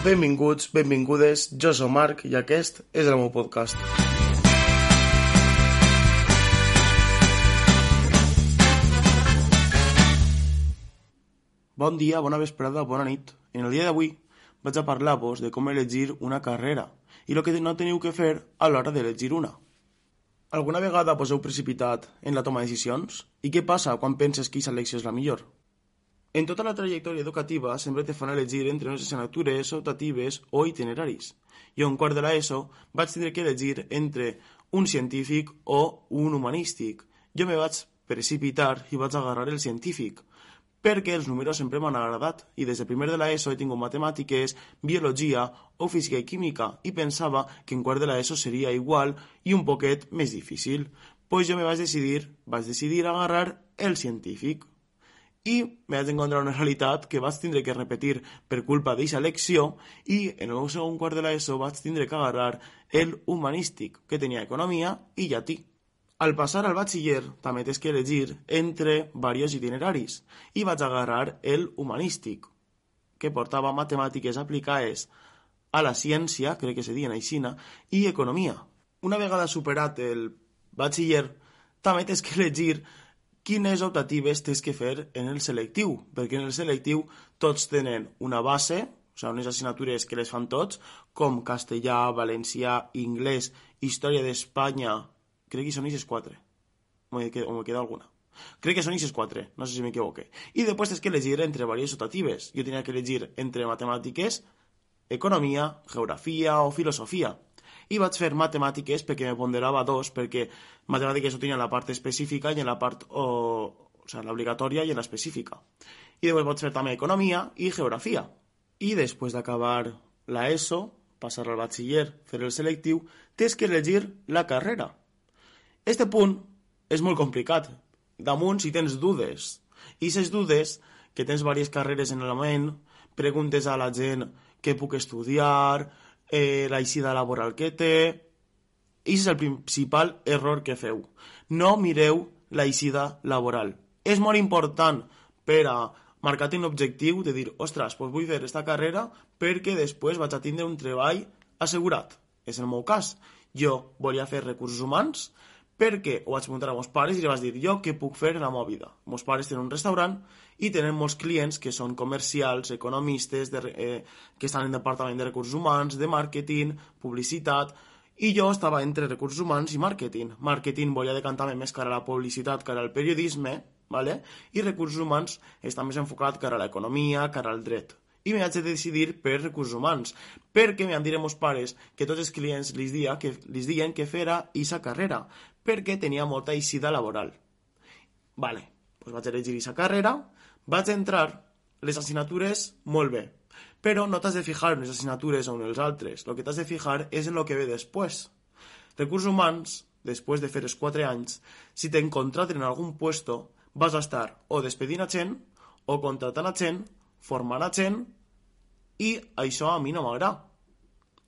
Benvinguts, benvingudes, jo sóc Marc i aquest és el meu podcast. Bon dia, bona vesprada, bona nit. En el dia d'avui vaig a parlar-vos de com elegir una carrera i el que no teniu que fer a l'hora d'elegir una. Alguna vegada vos heu precipitat en la toma de decisions? I què passa quan penses que aquesta elecció és la millor? En tota la trajectòria educativa sempre te fan elegir entre unes assignatures optatives o itineraris. Jo, en quart de l'ESO, vaig tindre que elegir entre un científic o un humanístic. Jo me vaig precipitar i vaig agarrar el científic, perquè els números sempre m'han agradat i des de primer de l'ESO he tingut matemàtiques, biologia o física i química i pensava que en quart de l'ESO seria igual i un poquet més difícil. Pues jo me vaig decidir, vaig decidir agarrar el científic i me vaig encontrar una realitat que vaig tindre que repetir per culpa d'aquesta lecció i en el meu segon quart de l'ESO vaig tindre que agarrar el humanístic, que tenia economia i llatí. Al passar al batxiller també tens que elegir entre diversos itineraris i vaig agarrar el humanístic, que portava matemàtiques aplicades a la ciència, crec que se diuen aixina, i economia. Una vegada superat el batxiller, també tens que elegir quines optatives tens que fer en el selectiu, perquè en el selectiu tots tenen una base, o sigui, unes assignatures que les fan tots, com castellà, valencià, anglès, història d'Espanya, crec que són aquestes quatre, o me, queda, alguna. Crec que són aquestes quatre, no sé si m'equivoque. I després tens que elegir entre diverses optatives. Jo tenia que elegir entre matemàtiques, economia, geografia o filosofia. I vaig fer matemàtiques perquè ponderava dos, perquè matemàtiques ho tenia en la part específica i en la part, o, o sigui, l'obligatòria i en l'específica. I després vaig fer també economia i geografia. I després d'acabar la ESO, passar al batxiller, fer el selectiu, tens que elegir la carrera. Este punt és molt complicat. Damunt, si tens dudes, i aquestes dudes, que tens diverses carreres en la ment, preguntes a la gent què puc estudiar, eh, la eixida laboral que té... I és el principal error que feu. No mireu la eixida laboral. És molt important per a marcar un objectiu de dir, ostres, doncs vull fer aquesta carrera perquè després vaig a tindre un treball assegurat. És el meu cas. Jo volia fer recursos humans perquè ho vaig preguntar a meus pares i li vaig dir jo què puc fer en la meva vida. Meus pares tenen un restaurant i tenen molts clients que són comercials, economistes, de, eh, que estan en departament de recursos humans, de màrqueting, publicitat, i jo estava entre recursos humans i màrqueting. Màrqueting volia decantar-me més cara a la publicitat, cara al periodisme, ¿vale? i recursos humans està més enfocat cara a l'economia, cara al dret i m'haig de decidir per recursos humans, perquè m'han dit meus pares que tots els clients li dia que, diuen que fera aquesta carrera, perquè tenia molta eixida laboral. Vale, doncs vaig elegir aquesta carrera, vaig entrar les assignatures molt bé, però no t'has de fijar en les assignatures o en els altres, el que t'has de fijar és en el que ve després. Recursos humans, després de fer els 4 anys, si t'en contraten en algun puesto, vas a estar o despedint a gent, o contratant a gent, formant a gent, i això a mi no m'agrada.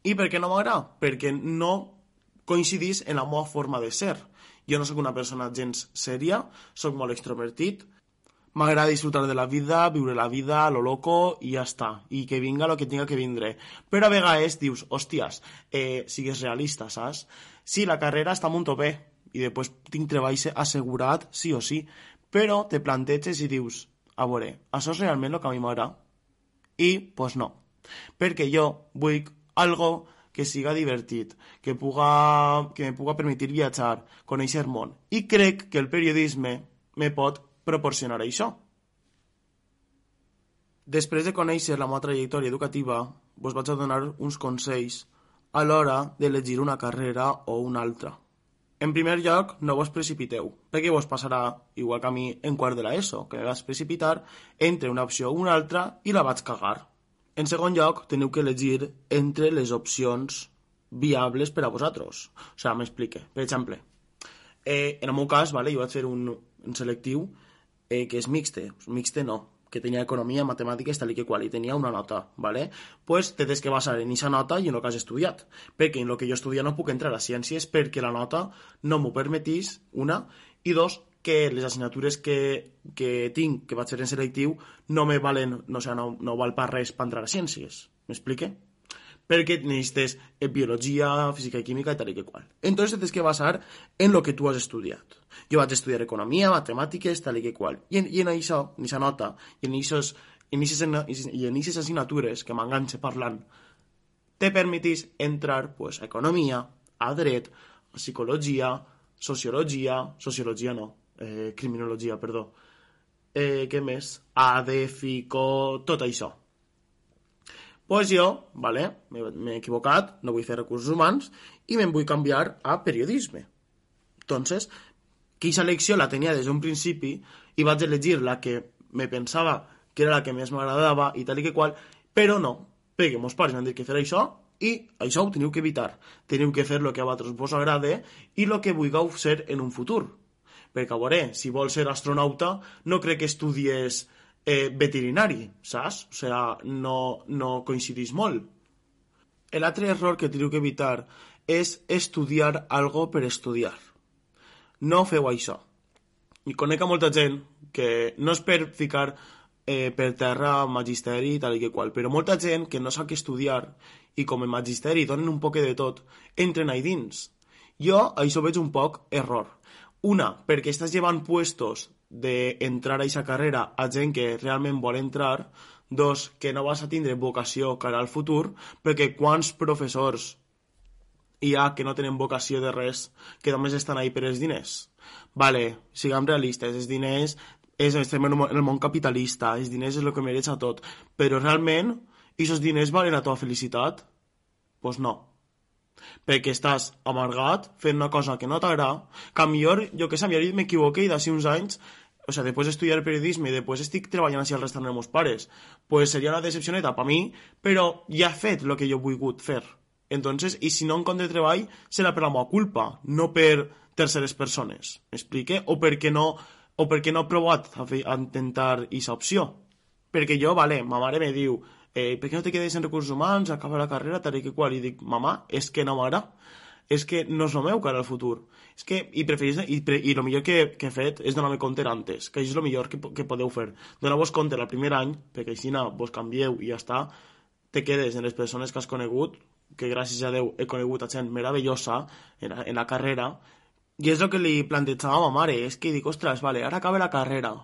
I per què no m'agrada? Perquè no coincidís en la meva forma de ser. Jo no sóc una persona gens sèria, sóc molt extrovertit, m'agrada disfrutar de la vida, viure la vida, lo loco, i ja està. I que vinga lo que tinga que vindre. Però a vegades dius, hòsties, eh, sigues realista, saps? Sí, la carrera està molt bé, i després tinc treball assegurat, sí o sí, però te planteges i dius, a veure, això és realment el que a mi m'agrada? I, doncs pues no. Perquè jo vull algo que siga divertit, que, puga, que me puga permetir viatjar, conèixer món. I crec que el periodisme me pot proporcionar això. Després de conèixer la meva trajectòria educativa, vos vaig a donar uns consells a l'hora d'elegir una carrera o una altra. En primer lloc, no vos precipiteu, perquè vos passarà, igual que a mi en quart de l'ESO, que me vas precipitar entre una opció o una altra i la vaig cagar. En segon lloc, teniu que elegir entre les opcions viables per a vosaltres. O sigui, m'explique. Per exemple, eh, en el meu cas, vale, jo vaig fer un, un selectiu eh, que és mixte. Mixte no, que tenia economia, matemàtiques, tal i que qual, i tenia una nota, ¿vale? pues te tens que basar en aquesta nota i en el que has estudiat, perquè en el que jo estudia no puc entrar a ciències perquè la nota no m'ho permetís, una, i dos, que les assignatures que, que tinc, que vaig fer en selectiu, no me valen, no, o sigui, no, no val per res per entrar a ciències. ¿Me Perquè necessites biologia, física i química i tal i que qual. Entonces tens que basar en lo que tu has estudiat. Jo vaig estudiar economia, matemàtiques, tal i que qual. I en, i en això, en aquesta nota, i en aquestes i en aquestes assignatures que m'enganxe parlant, te permetís entrar pues, a economia, a dret, a psicologia, sociologia, sociologia no, eh, criminologia, perdó, eh, què més? ADFICO, tot això pues jo, vale, m'he equivocat, no vull fer recursos humans i me'n vull canviar a periodisme. Entonces, aquesta elecció la tenia des d'un principi i vaig elegir la que me pensava que era la que més m'agradava i tal i que qual, però no, perquè meus pares m'han dit que fer això i això ho teniu que evitar. Teniu que fer el que a vosaltres vos agrade i el que vulgueu ser en un futur. Perquè, a veure, si vols ser astronauta, no crec que estudies eh, veterinari, saps? O sigui, no, no coincidís molt. L'altre error que teniu que evitar és estudiar algo per estudiar. No feu això. I conec a molta gent que no és per ficar eh, per terra magisteri i tal i que qual, però molta gent que no sap què estudiar i com en magisteri donen un poc de tot, entren ahí dins. Jo això veig un poc error. Una, perquè estàs llevant puestos d'entrar a aquesta carrera a gent que realment vol entrar, dos, que no vas a tindre vocació cara al futur, perquè quants professors hi ha que no tenen vocació de res, que només estan ahí per els diners? Vale, siguem realistes, els diners és, estem en el món capitalista, els diners és el que mereix a tot, però realment, aquests diners valen la teva felicitat? Doncs pues no, perquè estàs amargat fent una cosa que no t'agrada, que millor, jo que sé, millor m'equivoqué i d'ací uns anys o sea, después de estudiar i després estic treballant així al restaurant de meus pares, pues seria una decepcioneta per mi, però ja he fet el que jo he volgut fer. Entonces, i si no encontre treball, serà per la meva culpa, no per terceres persones. M'explique? O perquè no, o perquè no he provat a, fer, a intentar aquesta opció. Perquè jo, vale, ma mare me diu, eh, per què no te quedes en recursos humans, acaba la carrera, tal i que qual, i dic, mamà, és que no m'agrada. És que no és el meu cara al futur. És que, i, preferís, i, pre, i el millor que, que he fet és donar-me compte antes, que això és el millor que, que podeu fer. Donar-vos compte el primer any, perquè així vos canvieu i ja està, te quedes en les persones que has conegut, que gràcies a Déu he conegut a gent meravellosa en en la carrera, i és el que li plantejava a ma mare, és que dic, ostres, vale, ara acaba la carrera,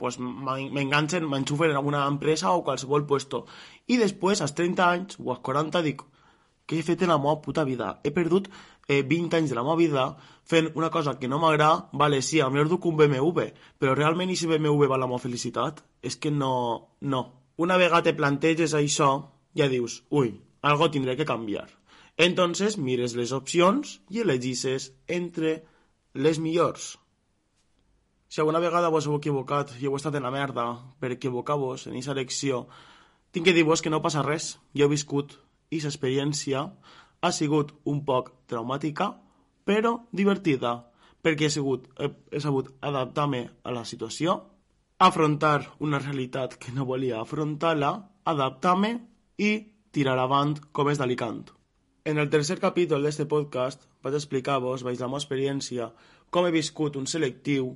pues m'enganxen, m'enxufen en alguna empresa o qualsevol puesto. I després, als 30 anys o als 40, dic, que he fet en la meva puta vida. He perdut eh, 20 anys de la meva vida fent una cosa que no m'agrada, vale, sí, a millor duc un BMW, però realment i si BMW va la meva felicitat? És que no... no. Una vegada te planteges això, ja dius, ui, algo tindré que canviar. Entonces mires les opcions i elegisses entre les millors. Si alguna vegada vos heu equivocat i heu estat en la merda per equivocar-vos en aquesta elecció, tinc que dir-vos que no passa res. Jo he viscut i l'experiència ha sigut un poc traumàtica, però divertida, perquè he, sigut, he, he sabut adaptar-me a la situació, afrontar una realitat que no volia afrontar-la, adaptar-me i tirar avant com és d'Alicant. En el tercer capítol d'aquest podcast vaig explicar-vos, vaig la meva experiència, com he viscut un selectiu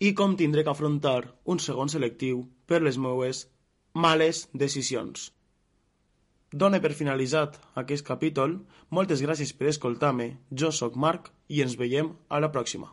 i com tindré que afrontar un segon selectiu per les meues males decisions. Dóna per finalitzat aquest capítol. Moltes gràcies per escoltar-me. Jo sóc Marc i ens veiem a la pròxima.